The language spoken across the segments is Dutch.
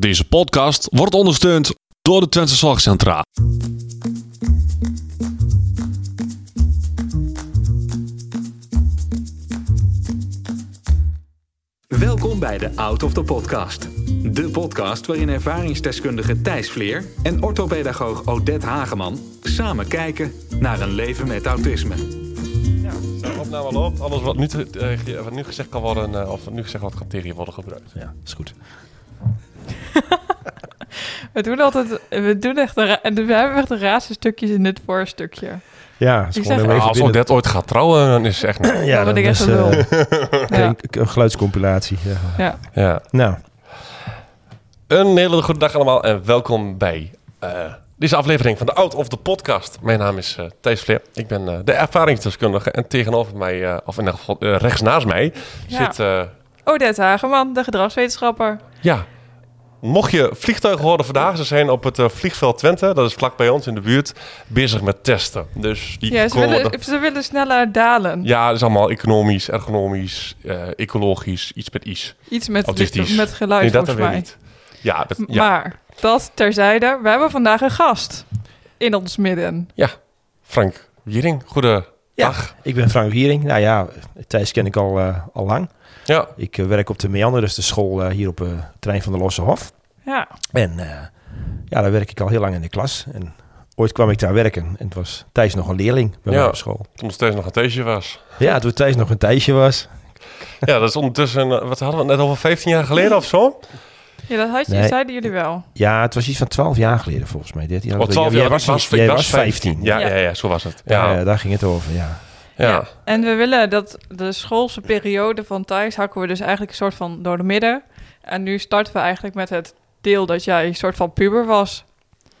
Deze podcast wordt ondersteund door de Twentse Zorgcentra. Welkom bij de Out of the Podcast. De podcast waarin ervaringsdeskundige Thijs Vleer en orthopedagoog Odette Hageman samen kijken naar een leven met autisme. Ja, de opname loopt. Alles wat nu, te- eh, wat nu gezegd kan worden, eh, of wat nu gezegd wordt, kan tegen je worden gebruikt. Ja, is goed. We doen altijd, we doen echt, ra- we hebben echt de raarste stukjes in dit voorstukje. Ja, is Ik gewoon zeg- even als binnen- Odette ooit gaat trouwen, dan is het echt... Ja, Dan ben ik dan echt is, een lul. eh, Ja. een, een geluidscompilatie. Ja. Ja. ja. Nou, Een hele goede dag allemaal en welkom bij eh, deze aflevering van de Out of the Podcast. Mijn naam is eh Thijs Vleer. Ik ben eh, de ervaringsdeskundige en tegenover mij, eh, of in ieder geval rechts naast mij, Ja. zit... eh, Odette Hageman, de gedragswetenschapper. Ja. Mocht je vliegtuigen horen vandaag, ze zijn op het eh, vliegveld Twente, dat is vlak bij ons in de buurt, bezig met testen. Dus die Ja, ze komen willen, ze willen sneller dalen. Ja, dat is allemaal economisch, ergonomisch, eh, ecologisch, iets met iets. Iets met, Autistisch. met geluid nee, dat volgens mij. niet. Ja, dat, ja, Maar, dat terzijde. We hebben vandaag een gast in ons midden. Frank Wiering, goedendag. ik ben Frank Wiering. Nou ja, Thijs ken ik al, eh, al lang. Ja. Ik eh, werk op de Meander, dus de school eh, hier op het trein van de Losse Hof. Ja, En eh, ja, daar werk ik al heel lang in de klas. En ooit kwam ik daar werken en het was Thijs nog een leerling bij Ja. mij op school. Toen steeds nog een theesje was. Ja, toen Thijs nog een Thijsje was. Ja, dat is ondertussen, wat hadden we net over, 15 jaar geleden of zo? Ja dat had je, Nee. zeiden jullie wel. Ja, het was iets van 12 jaar geleden volgens mij. 13 jaar Of 12 Jij jaar, was, was, jij was 15. Ja, Ja. ja. Ja, zo was het. Ja. Ja, daar ging het over, ja. ja. En we willen dat de schoolse periode van Thijs hakken we dus eigenlijk een soort van door de midden. En nu starten we eigenlijk met het deel dat jij een soort van puber was.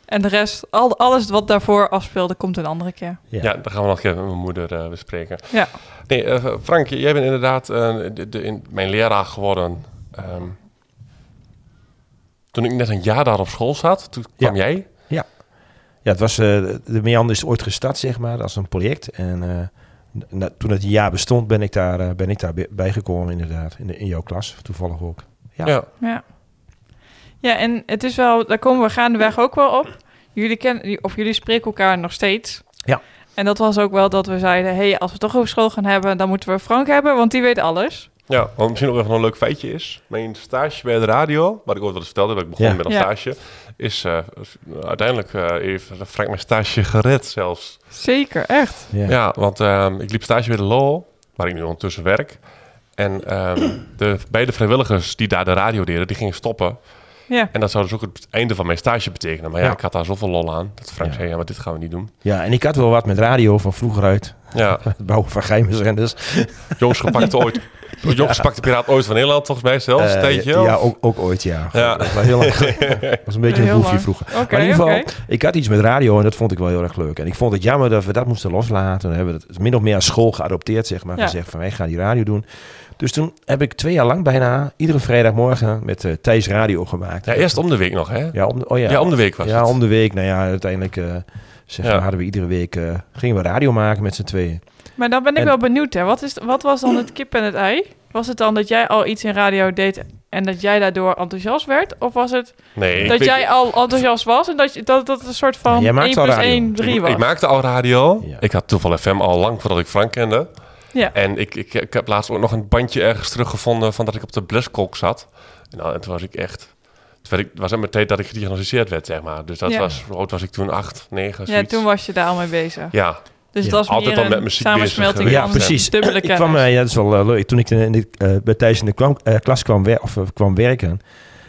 En de rest, al, alles wat daarvoor afspeelde, komt een andere keer. Ja. Ja, dan gaan we nog even met mijn moeder eh, bespreken. Ja. Nee, eh, Frank, jij bent inderdaad eh, de, de- in, mijn leraar geworden. ehm, toen ik net een jaar daar op school zat, toen kwam jij. Ja, het was, eh, de Meander is ooit gestart, zeg maar, als een project. En eh, na- toen het een jaar bestond, ben ik daar, eh, ben ik daar bij- bijgekomen, inderdaad. In, de, in jouw klas, toevallig ook. Ja. Ja. Ja. Ja, en het is wel, daar komen we gaandeweg ook wel op. Jullie kennen, of jullie spreken elkaar nog steeds. Ja. En dat was ook wel dat we zeiden, hey, als we toch over school gaan hebben, dan moeten we Frank hebben, want die weet alles. Ja, wat misschien ook even een leuk feitje is. Mijn stage bij de radio, wat ik ooit wel eens vertelde, dat ik begon Ja. met een Ja. stage, is eh, uiteindelijk eh, heeft Frank mijn stage gered zelfs. Zeker, echt. Ja. Ja, want ehm, ik liep stage bij de LOL, waar ik nu ondertussen werk. En ehm, de beide vrijwilligers die daar de radio deden, die gingen stoppen. Ja. En dat zou dus ook het einde van mijn stage betekenen. Maar ja, Ja. ik had daar zoveel lol aan. Dat Frank Ja. zei, ja, maar dit gaan we niet doen. Ja, en ik had wel wat met radio van vroeger uit. Ja, Het bouwen van geheimzenders. jongens gepakte ooit. Jongens gepakte piraat ooit van Nederland, volgens mij zelfs. een Eh, tijdje. ja, ook, ook ooit, ja. Ja. Dat was heel lang was een beetje Heel een boefje vroeger. Maar in ieder geval, ik had iets met radio en dat vond ik wel heel erg leuk. En ik vond het jammer dat we dat moesten loslaten. Dan hebben we het min of meer als school geadopteerd, zeg maar. Ja. Gezegd van, wij gaan die radio doen. Dus toen heb ik twee jaar lang bijna, iedere vrijdagmorgen, met eh Thijs radio gemaakt. ja, eerst om de week nog, hè? Ja, om de, oh ja. Ja, om de week was ja, het. om de week. Nou ja, uiteindelijk eh, zeg Ja. maar, hadden we iedere week, eh, gingen we radio maken met z'n tweeën. Maar dan ben ik En- wel benieuwd, hè. Wat, is, wat was dan het kip en het ei? Was het dan dat jij al iets in radio deed en dat jij daardoor enthousiast werd? Of was het Nee, dat weet- jij al enthousiast was en dat je- dat, dat het een soort van Ja, jij 1 maakte al plus radio. 1, 3 ik, was? ik maakte al radio. Ja. Ik had toeval FM al lang voordat ik Frank kende. Ja. En ik, ik, ik heb laatst ook nog een bandje ergens teruggevonden van dat ik op de Bleskolk zat. Nou, en toen was ik echt... Toen werd ik, het was in mijn tijd dat ik gediagnosticeerd werd, zeg maar. Dus dat Ja. was... Hoe oud was ik toen? Acht, negen, Ja, zoiets. toen was je daar al mee bezig. Ja, Dus Ja, het was altijd meer al met een muziek samensmelting bezig Ja, precies. dubbele Ik kwam, eh, ja, dat is wel eh, leuk. Toen ik in de, eh, bij Thijs in de kwam, klas kwam, wer of, kwam werken,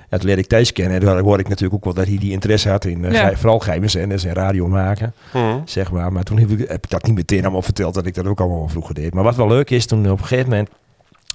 ja, toen leerde ik Thijs kennen. En toen hoorde ik natuurlijk ook wel dat hij die interesse had in eh, Ja. vooral geheimzenders en radio maken, Hm. zeg maar. Maar toen heb ik, heb ik dat niet meteen allemaal verteld dat ik dat ook allemaal wel vroeger deed. Maar wat wel leuk is, toen op een gegeven moment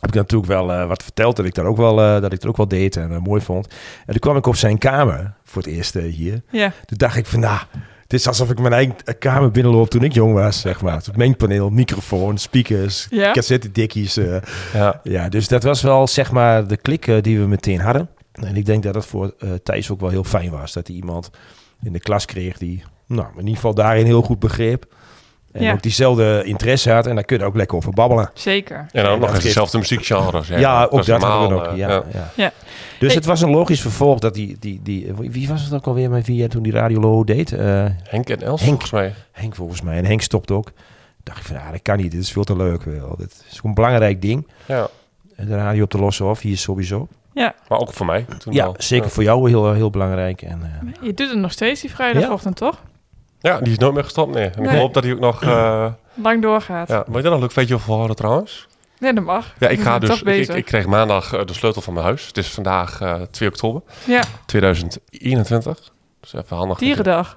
heb ik natuurlijk wel eh, wat verteld dat ik, daar ook wel, eh, dat ik dat ook wel deed en mooi vond. En toen kwam ik op zijn kamer voor het eerst hier. Ja, Toen dacht ik van, nou, het is alsof ik mijn eigen kamer binnenloop toen ik jong was, zeg maar. Het mengpaneel, microfoon, speakers, Ja? cassettedikkies. eh Ja. ja, dus dat was wel, zeg maar, de klik eh, die we meteen hadden. En ik denk dat dat voor eh Thijs ook wel heel fijn was. Dat hij iemand in de klas kreeg die, nou, in ieder geval daarin heel goed begreep. En Ja. ook diezelfde interesse had. En daar kun je ook lekker over babbelen. Zeker. En dan Ja, nog eens dezelfde muziekgenres. hè. Ja, ook dat hadden we nog. eh, Ja, ja. Ja. Dus Hey. het was een logisch vervolg dat die, die, die... Wie was het ook alweer met wie toen die Radio Low deed? Eh, Henk en Els, Henk. volgens mij. Henk volgens mij. En Henk stopt ook. dacht ik van, ah, dat kan niet. Dit is veel te leuk. Wel. Dit is gewoon een belangrijk ding. Ja. De radio op te lossen of hier sowieso. Ja, Maar ook voor mij. Toen Ja, wel. zeker voor jou heel, heel belangrijk. En, eh, je doet het nog steeds die vrijdagochtend, toch? Ja, die is nooit meer gestopt, nee. En ik hoop dat hij ook nog... eh Lang doorgaat. ja, moet je daar nog een leuk feitje over horen trouwens? Nee, dat mag. Ja, ik ga dus... Ik, ik kreeg maandag eh, de sleutel van mijn huis. Het is vandaag eh 2 oktober Ja, 2021. Dus even handig. dierendag.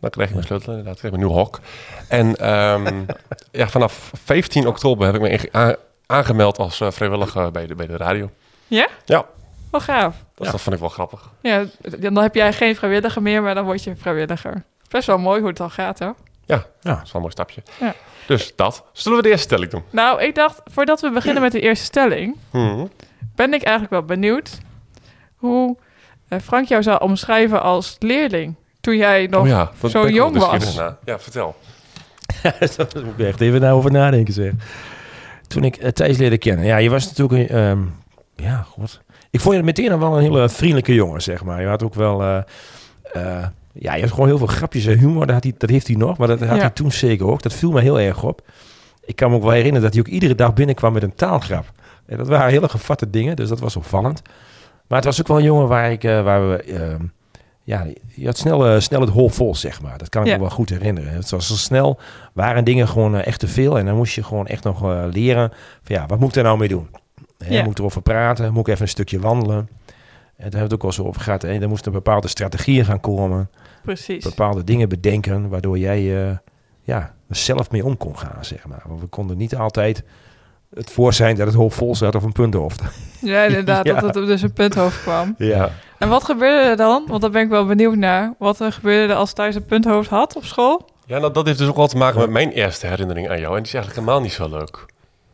Dan kreeg ik mijn sleutel inderdaad. Ik kreeg mijn nieuw hok. En ehm, ja, vanaf 15 oktober heb ik me aangemeld als vrijwilliger bij de, bij de radio. Ja? Ja. Wel gaaf. Dus Ja. dat vond ik wel grappig. Ja, dan heb jij geen vrijwilliger meer, maar dan word je vrijwilliger. Best wel mooi hoe het al gaat, hè? Dat is wel een mooi stapje. Ja. Dus dat. Zullen we de eerste stelling doen? Nou, ik dacht, voordat we beginnen met de eerste stelling, Mhm. ben ik eigenlijk wel benieuwd hoe eh, Frank jou zou omschrijven als leerling. Toen jij nog... Oh ja, zo jong was. Ja, vertel. Daar moet ik echt even over nadenken zeg. Toen ik eh, Thijs leerde kennen. Ja, je was natuurlijk een... ehm, ja, god. Ik vond je meteen wel een hele vriendelijke jongen, zeg maar. Je had ook wel... eh, eh, ja, je had gewoon heel veel grapjes en humor. Dat, had hij, dat heeft hij nog, maar dat had Ja. hij toen zeker ook. Dat viel me heel erg op. Ik kan me ook wel herinneren dat hij ook iedere dag binnenkwam met een taalgrap. En dat waren hele gevatte dingen, dus dat was opvallend. Maar het was ook wel een jongen waar, ik, eh, waar we... ehm, ja, je had snel, eh, snel het hol vol, zeg maar. Dat kan ik Ja. me wel goed herinneren. Het was zo snel, waren dingen gewoon eh, echt te veel. En dan moest je gewoon echt nog eh, leren van ja, wat moet ik er nou mee doen? Hè, Ja. Moet ik erover praten? Moet ik even een stukje wandelen? En daar hebben we het ook al zo over gehad. Hè? Er moesten bepaalde strategieën gaan komen. Precies. Bepaalde dingen bedenken, waardoor jij eh, ja, er zelf mee om kon gaan, zeg maar. Want we konden niet altijd het voor zijn dat het hol vol zat of een punthoofd. Ja, inderdaad, Ja. dat het dus een punthoofd kwam. Ja. En wat gebeurde er dan? Want daar ben ik wel benieuwd naar. Wat er gebeurde er als Thijs een punthoofd had op school? Ja, nou, dat heeft dus ook wel te maken met mijn eerste herinnering aan jou. En die is eigenlijk helemaal niet zo leuk.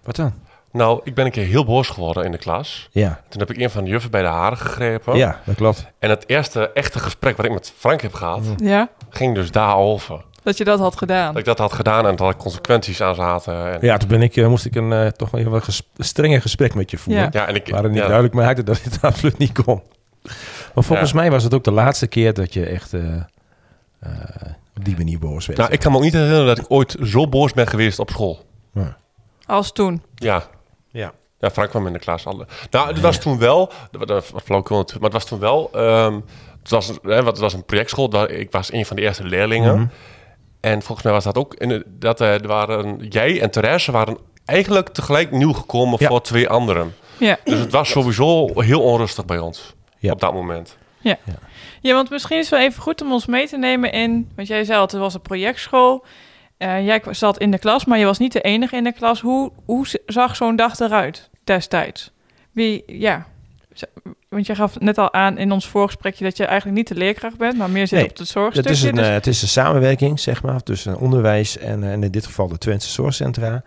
Wat dan? Nou, ik ben een keer heel boos geworden in de klas. Ja, Toen heb ik een van de juffen bij de haren gegrepen. ja dat klopt. En het eerste echte gesprek wat ik met Frank heb gehad, Ja, ging dus daarover. dat je dat had gedaan. Dat ik dat had gedaan en dat er consequenties aan zaten. En, Ja, toen ben ik, eh, moest ik een, eh, toch wel even een ges- strenger gesprek met je voeren. Ja. ja, en ik, Waar het niet ja, duidelijk maakte dat het absoluut niet kon. Maar volgens mij was het ook de laatste keer dat je echt eh, eh, op die manier boos werd. Nou, ik kan me ook niet herinneren dat ik ooit zo boos ben geweest op school. Als toen. Ja. Ja. Ja, Frank kwam in de klas. Alle. Nou, het was toen wel, dat natuurlijk, maar het was toen wel, ehm, het, was, hè, wat- het was een projectschool, daar, ik was een van de eerste leerlingen. Mhm. En volgens mij was dat ook, in de, dat eh, er waren, jij en Therese waren eigenlijk tegelijk nieuw gekomen Ja. voor twee anderen. Ja. Dus het was sowieso heel onrustig bij ons Ja. op dat moment. Ja, want misschien is het wel even goed om ons mee te nemen in... Want jij zei al, het was een projectschool. Eh, jij zat in de klas, maar je was niet de enige in de klas. Hoe, hoe zag zo'n dag eruit destijds? Wie, ja... Want je gaf net al aan in ons voorgesprekje dat je eigenlijk niet de leerkracht bent, maar meer zit Nee, op het zorgstukje. Het is, een, dus- eh, het is een samenwerking, zeg maar, tussen onderwijs en, eh, en in dit geval de Twente Zorgcentra.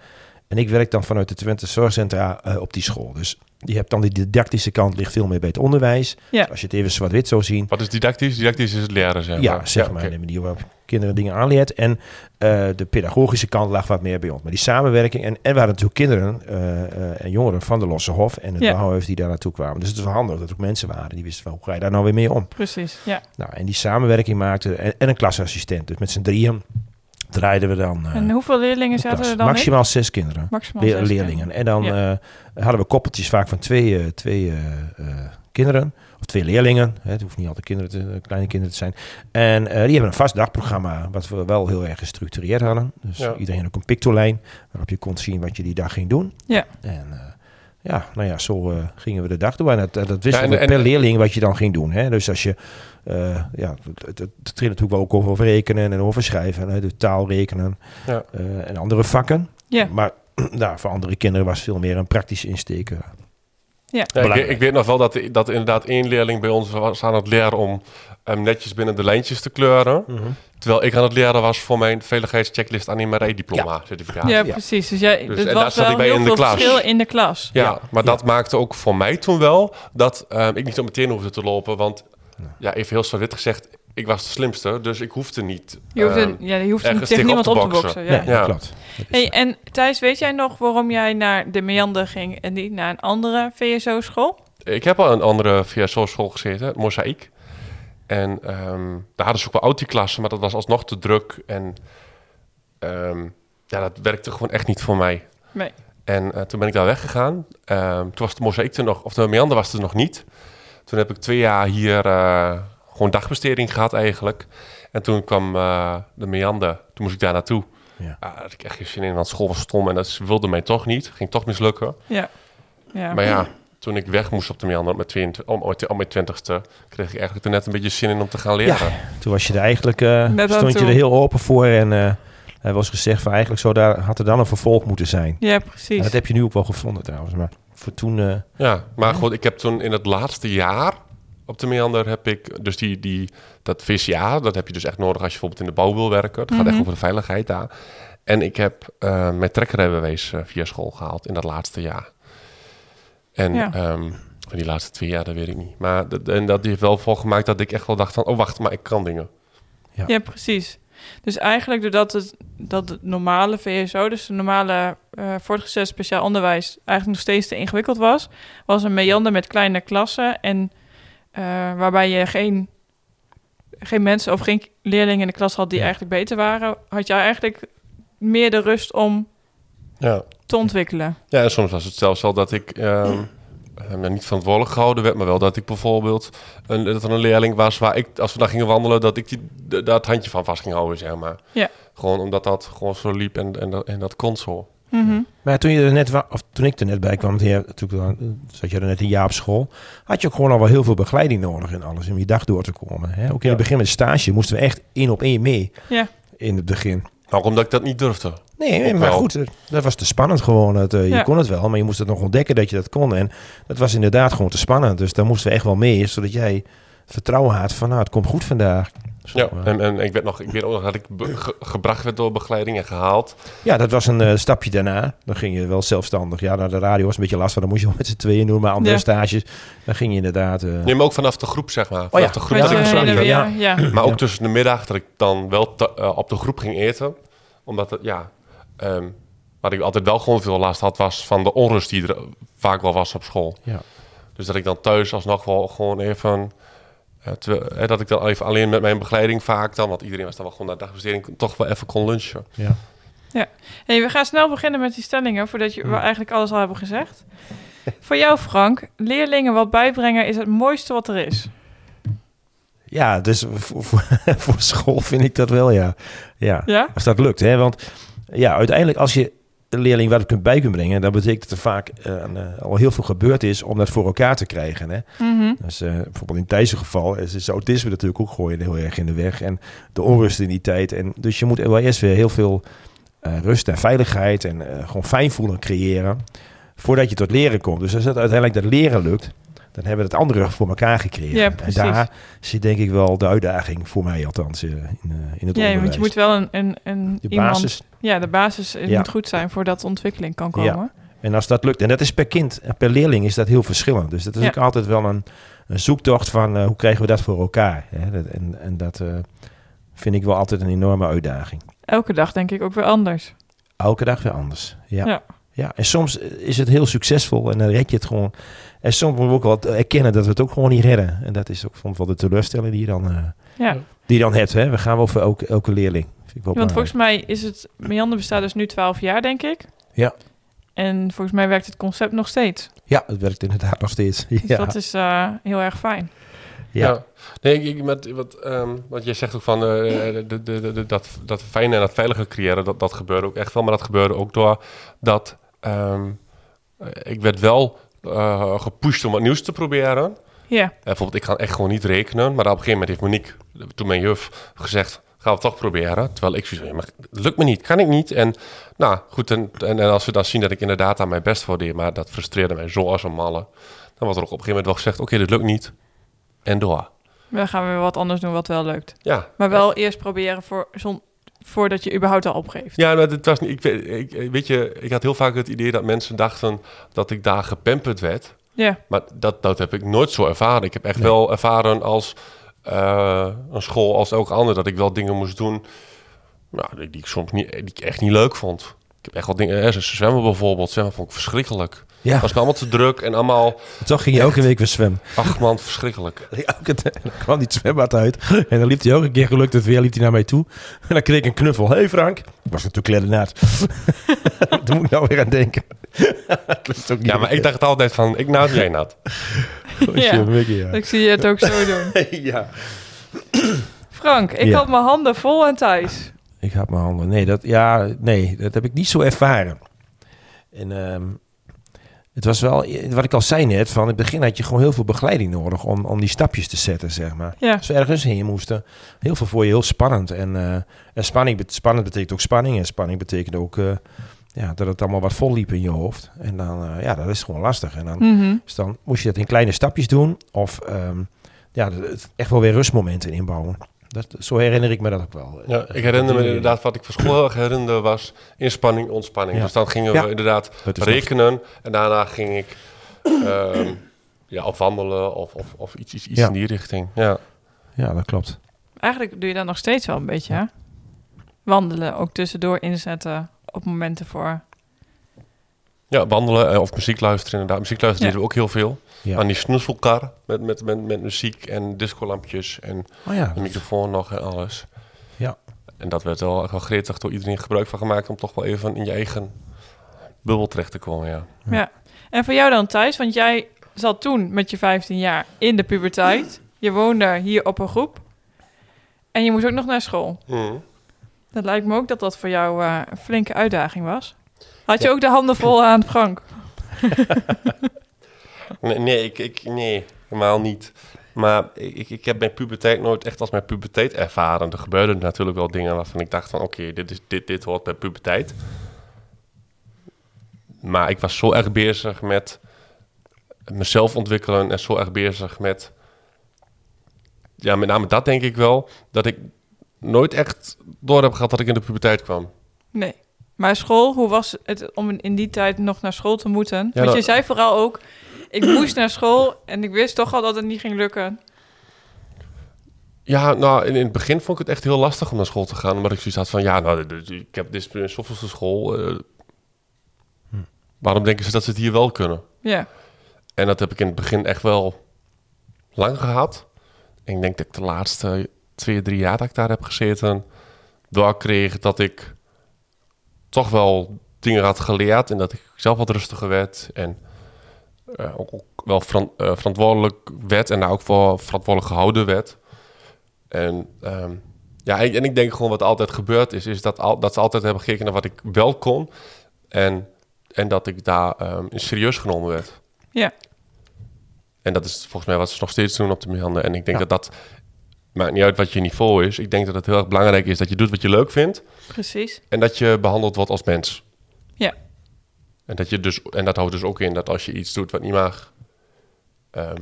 En ik werk dan vanuit de Twente Zorgcentra eh, op die school. Dus je hebt dan die didactische kant, ligt veel meer bij het onderwijs. Ja. Als je het even zwart-wit zou zien. Wat is didactisch? Didactisch is het leren, zeg Ja, maar. zeg maar, oké. de manier waarop kinderen dingen aanleert. En eh, de pedagogische kant lag wat meer bij ons. Maar die samenwerking, en, en we hadden natuurlijk kinderen eh, eh, en jongeren van de Losse Hof en het Ja. Bouwhuis die daar naartoe kwamen. Dus het is wel handig dat er ook mensen waren die wisten van, hoe ga je daar nou weer mee om? Precies, ja. Nou, en die samenwerking maakte, en, en een klasassistent. Dus met z'n drieën draaiden we dan eh, En hoeveel leerlingen zaten er dan in? Maximaal zes kinderen. Maximaal Leer- zes leerlingen. En dan Ja. eh, hadden we koppeltjes vaak van twee, eh, twee eh, eh, kinderen. Of twee leerlingen. Hè. Het hoeft niet altijd kinderen te, eh, kleine kinderen te zijn. En eh, die hebben een vast dagprogramma. Wat we wel heel erg gestructureerd hadden. Dus Ja. iedereen ook een pictolijn. Waarop je kon zien wat je die dag ging doen. Ja. En eh, ja, nou ja, zo eh, gingen we de dag door. En dat, dat wisten Ja, we en- per en- leerling wat je dan ging doen. Hè. Dus als je... eh, ja, het, het, natuurlijk wel ook over rekenen en over schrijven. Hè, de taal rekenen. Ja. eh, en andere vakken. Ja. Maar nou, voor andere kinderen was veel meer een praktisch insteken. Ja, ik, ik weet nog wel dat, dat inderdaad één leerling bij ons was aan het leren om hem netjes binnen de lijntjes te kleuren. Terwijl ik aan het leren was voor mijn veiligheidschecklist aan mijn rijdiploma certificaat. Ja, Ja. Ja. precies. Dus jij, Dus- het en daar was zat wel ik bij heel in de veel klas. verschil in de klas. Ja. maar dat maakte ook voor mij toen wel dat ehm, ik niet zo meteen hoefde te lopen. Want ja, even heel zwart-wit gezegd, ik was de slimste, dus ik hoefde niet. Je hoeft, ehm, ja, je hoeft ergens tegen niemand op te te boksen. ja. Nee, Ja. klopt. Hey, en Thijs, weet jij nog waarom jij naar de Meander ging en niet naar een andere VSO-school? Ik heb al een andere VSO-school gezeten, Mozaïek. En ehm, daar hadden ze ook wel autiklassen, maar dat was alsnog te druk. En ehm, ja, dat werkte gewoon echt niet voor mij. Nee. En eh, toen ben ik daar weggegaan. Ehm, toen was de Mozaïek er nog, of de Meander was er nog niet. Toen heb ik twee jaar hier eh, gewoon dagbesteding gehad eigenlijk. En toen kwam eh, de Meander, toen moest ik daar naartoe. Ja. Ah, daar had ik echt geen zin in, want school was stom en dat wilde mij toch niet. Ging toch mislukken. Ja. ja. Maar ja, toen ik weg moest op de Meander op mijn, 22, om, om mijn twintigste, kreeg ik eigenlijk er net een beetje zin in om te gaan leren. Toen was je er eigenlijk, eh, stond je er heel open voor. En eh er was gezegd van eigenlijk zou daar, had er dan een vervolg moeten zijn. Ja, En precies. dat heb je nu ook wel gevonden trouwens. Maar voor toen... eh, Ja, maar goed, ik heb toen in het laatste jaar op de Meander heb ik dus die, die, dat VCA, dat heb je dus echt nodig als je bijvoorbeeld in de bouw wil werken. Het gaat echt Mhm. over de veiligheid daar. En ik heb eh mijn trekkerrijbewijs eh, via school gehaald in dat laatste jaar. En Ja. ehm, van die laatste twee jaar, dat weet ik niet. Maar dat, en dat heeft wel voor gemaakt dat ik echt wel dacht van, oh wacht, maar ik kan dingen. Ja, precies. Dus eigenlijk doordat het, dat het normale VSO, dus de normale eh voortgezet speciaal onderwijs, eigenlijk nog steeds te ingewikkeld was, was een meander met kleine klassen en eh, waarbij je geen, geen mensen of geen leerlingen in de klas had die Ja. eigenlijk beter waren, had jij eigenlijk meer de rust om Ja. te ontwikkelen. Ja, en soms was het zelfs wel dat ik ehm, eh, nou, niet verantwoordelijk gehouden werd, maar wel dat ik bijvoorbeeld een, dat er een leerling was waar ik, als we dan gingen wandelen, dat ik die, daar het handje van vast ging houden, zeg maar. Ja. Gewoon omdat dat gewoon zo liep en, en, dat- en dat kon zo. Mhm. Maar toen, je er net of toen ik er net bij kwam, toen eh, zat je er net een jaar op school, had je ook gewoon al wel heel veel begeleiding nodig en alles om je dag door te komen. Hè? Ook in Ja. het begin met stage moesten we echt één op één mee Ja. in het begin. Ook omdat ik dat niet durfde. Nee, maar goed, dat was te spannend gewoon. Het, eh, je Ja. kon het wel, maar je moest het nog ontdekken dat je dat kon. En dat was inderdaad gewoon te spannend. Dus daar moesten we echt wel mee, zodat jij vertrouwen had van, nou, het komt goed vandaag. Ja, eh, en, en ik weet nog, ik weet ook nog dat ik be- ge- gebracht werd door begeleiding en gehaald. ja, dat was een eh, stapje daarna. Dan ging je wel zelfstandig. Ja, naar de radio was een beetje lastig. Dan moest je wel met z'n tweeën doen, maar andere Ja. stages. Dan ging je inderdaad... eh, Nee, maar ook vanaf de groep, zeg maar. Vanaf Oh ja. de groep dat ik sorry, ja. ja. Maar ook Ja. tussen de middag dat ik dan wel te- op de groep ging eten. Omdat het, ja, ehm wat ik altijd wel gewoon veel last had, was van de onrust die er vaak wel was op school. Ja. Dus dat ik dan thuis alsnog wel gewoon even, eh, eh, dat ik dan even alleen met mijn begeleiding vaak dan, want iedereen was dan wel gewoon naar de dagbesteding, toch wel even kon lunchen. ja. Hey, we gaan snel beginnen met die stellingen, voordat je, we eigenlijk alles al hebben gezegd. Voor jou, Frank, leerlingen wat bijbrengen is het mooiste wat er is. Ja, dus voor, voor, voor school vind ik dat wel, ja. ja. Ja? Als dat lukt, hè. Want ja, uiteindelijk als je een leerling wat kunt bij kunt brengen... dan betekent dat er vaak eh, eh, al heel veel gebeurd is om dat voor elkaar te krijgen, hè. Mhm. Dus eh, bijvoorbeeld in Thijs' geval is, is autisme natuurlijk ook gooien heel erg in de weg. En de onrust in die tijd. En dus je moet wel eerst weer heel veel rust en veiligheid en gewoon fijn voelen creëren. Voordat je tot leren komt. Dus als het uiteindelijk dat leren lukt, dan hebben we het andere voor elkaar gekregen. Ja, en daar zit denk ik wel de uitdaging voor mij althans eh, in, eh, in het Ja, onderwijs. want je moet wel een, een, een de iemand... basis. Ja, de basis eh, Ja. moet goed zijn voordat de ontwikkeling kan Ja. komen. En als dat lukt, en dat is per kind en per leerling is dat heel verschillend. Dus dat is Ja. ook altijd wel een, een zoektocht van eh, hoe krijgen we dat voor elkaar. Hè? Dat- En, en dat eh, vind ik wel altijd een enorme uitdaging. Elke dag denk ik ook weer anders. Elke dag weer anders. Ja. Ja. En soms is het heel succesvol en dan red je het gewoon. En soms moeten we ook wel erkennen dat we het ook gewoon niet redden. En dat is ook soms wel de teleurstelling die je dan, eh, Ja. die je dan hebt. Hè? We gaan wel voor elke, elke leerling. Vind ik wel Want volgens mij is het... Meander bestaat dus nu 12 jaar, denk ik. Ja. En volgens mij werkt het concept nog steeds. Ja, het werkt inderdaad nog steeds. Dus Ja. dat is eh, heel erg fijn. Ja. Nee, ik, ik, met, wat, ehm, wat jij zegt ook van eh, de, de, de, de- dat, dat fijne en dat veilige creëren, dat, dat gebeurde ook echt wel. Maar dat gebeurde ook door dat ehm, eh, ik werd wel eh, gepusht om wat nieuws te proberen. Ja. Eh, bijvoorbeeld, ik kan echt gewoon niet rekenen. Maar op een gegeven moment heeft Monique, toen mijn juf, gezegd... gaan we het toch proberen. Terwijl ik zoiets maar het lukt me niet, kan ik niet. En nou, goed, en, en, en als we dan zien dat ik inderdaad aan mijn best voor deed... maar dat frustreerde mij zo als een malle... dan wordt er ook op een gegeven moment wel gezegd... oké, dit lukt niet. En door. Dan gaan we weer wat anders doen wat wel lukt. Ja, Maar wel eerst proberen voor, zon, voordat je überhaupt al opgeeft. Ja, maar het was niet. Ik, weet- ik, weet je, ik had heel vaak het idee dat mensen dachten dat ik daar gepamperd werd. Ja. Maar dat, dat heb ik nooit zo ervaren. Ik heb echt Nee. wel ervaren als eh, een school als elke ander. Dat ik wel dingen moest doen nou, die, die ik soms niet, die ik echt niet leuk vond. Ik heb echt wat dingen, hè, zwemmen bijvoorbeeld. Zwemmen vond ik verschrikkelijk. Ja, was me allemaal te druk en allemaal, toch ging je elke week weer zwemmen. ach man, verschrikkelijk. Elke dan kwam die het zwembad uit. En dan liep hij ook een keer gelukt het weer, liep hij naar mij toe. En dan kreeg ik een knuffel. Hé hey Frank. Ik was natuurlijk kledenaard. Daar moet ik nou weer aan denken. Klinkt ook niet Ja, maar ik dacht altijd van, ik nou jij nat. Ja. Mickey, ja. Ik zie je het ook zo doen. ja. Frank, ik Ja. had mijn handen vol aan Thijs. Ik had mijn handen. Nee, dat, ja, nee, dat heb ik niet zo ervaren. En ehm, het was wel, wat ik al zei net, van in het begin had je gewoon heel veel begeleiding nodig om, om die stapjes te zetten, zeg maar. Ja, Als we ergens heen moesten, heel veel voor je heel spannend. En, eh, en spanning, spannend betekent ook spanning. En spanning betekent ook eh, ja, dat het allemaal wat vol liep in je hoofd. En dan, eh, ja, dat is gewoon lastig. En dan, Mhm. dus dan moest je dat in kleine stapjes doen. Of ehm, ja, echt wel weer rustmomenten inbouwen. Dat, zo herinner ik me dat ook wel. Ja, ik herinner me inderdaad, wat ik van school heel erg herinnerde was inspanning, ontspanning. Ja. Dus dan gingen Ja. we inderdaad nog- rekenen en daarna ging ik ehm, ja, of wandelen of, of, of iets, iets, iets Ja. in die richting. Ja. Ja, dat klopt. Eigenlijk doe je dat nog steeds wel een beetje, hè? Wandelen, ook tussendoor inzetten op momenten voor... ja, wandelen eh, of muziek luisteren inderdaad. Muziek luisteren Ja. deden we ook heel veel. Ja. Aan die snoezelkar met, met, met, met muziek en discolampjes en Oh ja, de microfoon nog en alles. Ja. En dat werd wel, wel gretig door iedereen gebruik van gemaakt om toch wel even in je eigen bubbel terecht te komen, ja. Ja. En voor jou dan, Thijs? Want jij zat toen met je 15 jaar in de puberteit. Je woonde hier op een groep. En je moest ook nog naar school. Dat lijkt me ook dat dat voor jou eh, een flinke uitdaging was. Had je Ja. ook de handen vol aan Frank? Nee, nee, ik, ik, nee, helemaal niet. Maar ik, ik- ik heb mijn puberteit nooit echt als mijn puberteit ervaren. Er gebeurden natuurlijk wel dingen waarvan ik dacht van... oké, dit, is dit, dit hoort bij puberteit. Maar ik was zo erg bezig met mezelf ontwikkelen... en zo erg bezig met... Ja, met name dat denk ik wel... dat ik nooit echt door heb gehad dat ik in de puberteit kwam. Nee. Maar school, hoe was het om in die tijd nog naar school te moeten? Want dat- je zei vooral ook, ik moest naar school en ik wist toch al dat het niet ging lukken. Ja, nou, in, in het begin vond ik het echt heel lastig om naar school te gaan. Omdat ik zoiets had van, ja, nou, ik heb dit zoveelste school. eh, Waarom denken ze dat ze het hier wel kunnen? Ja, En dat heb ik in het begin echt wel lang gehad. En ik denk dat ik de laatste twee, drie jaar dat ik daar heb gezeten... doorkreeg dat ik toch wel dingen had geleerd... en dat ik zelf wat rustiger werd. En eh, ook, ook wel veran- eh, verantwoordelijk werd en daar ook voor verantwoordelijk gehouden werd. En ehm, ja, en, en ik denk gewoon wat altijd gebeurd is... is dat, al, dat ze altijd hebben gekeken naar wat ik wel kon... en, en dat ik daar ehm, serieus genomen werd. ja, En dat is volgens mij wat ze nog steeds doen op de Miranda. En ik denk Ja. dat dat, maakt niet uit wat je niveau is. Ik denk dat het heel erg belangrijk is dat je doet wat je leuk vindt. precies. En dat je behandeld wordt als mens. Ja. En dat, je dus, en dat houdt dus ook in dat als je iets doet wat niet mag, ehm,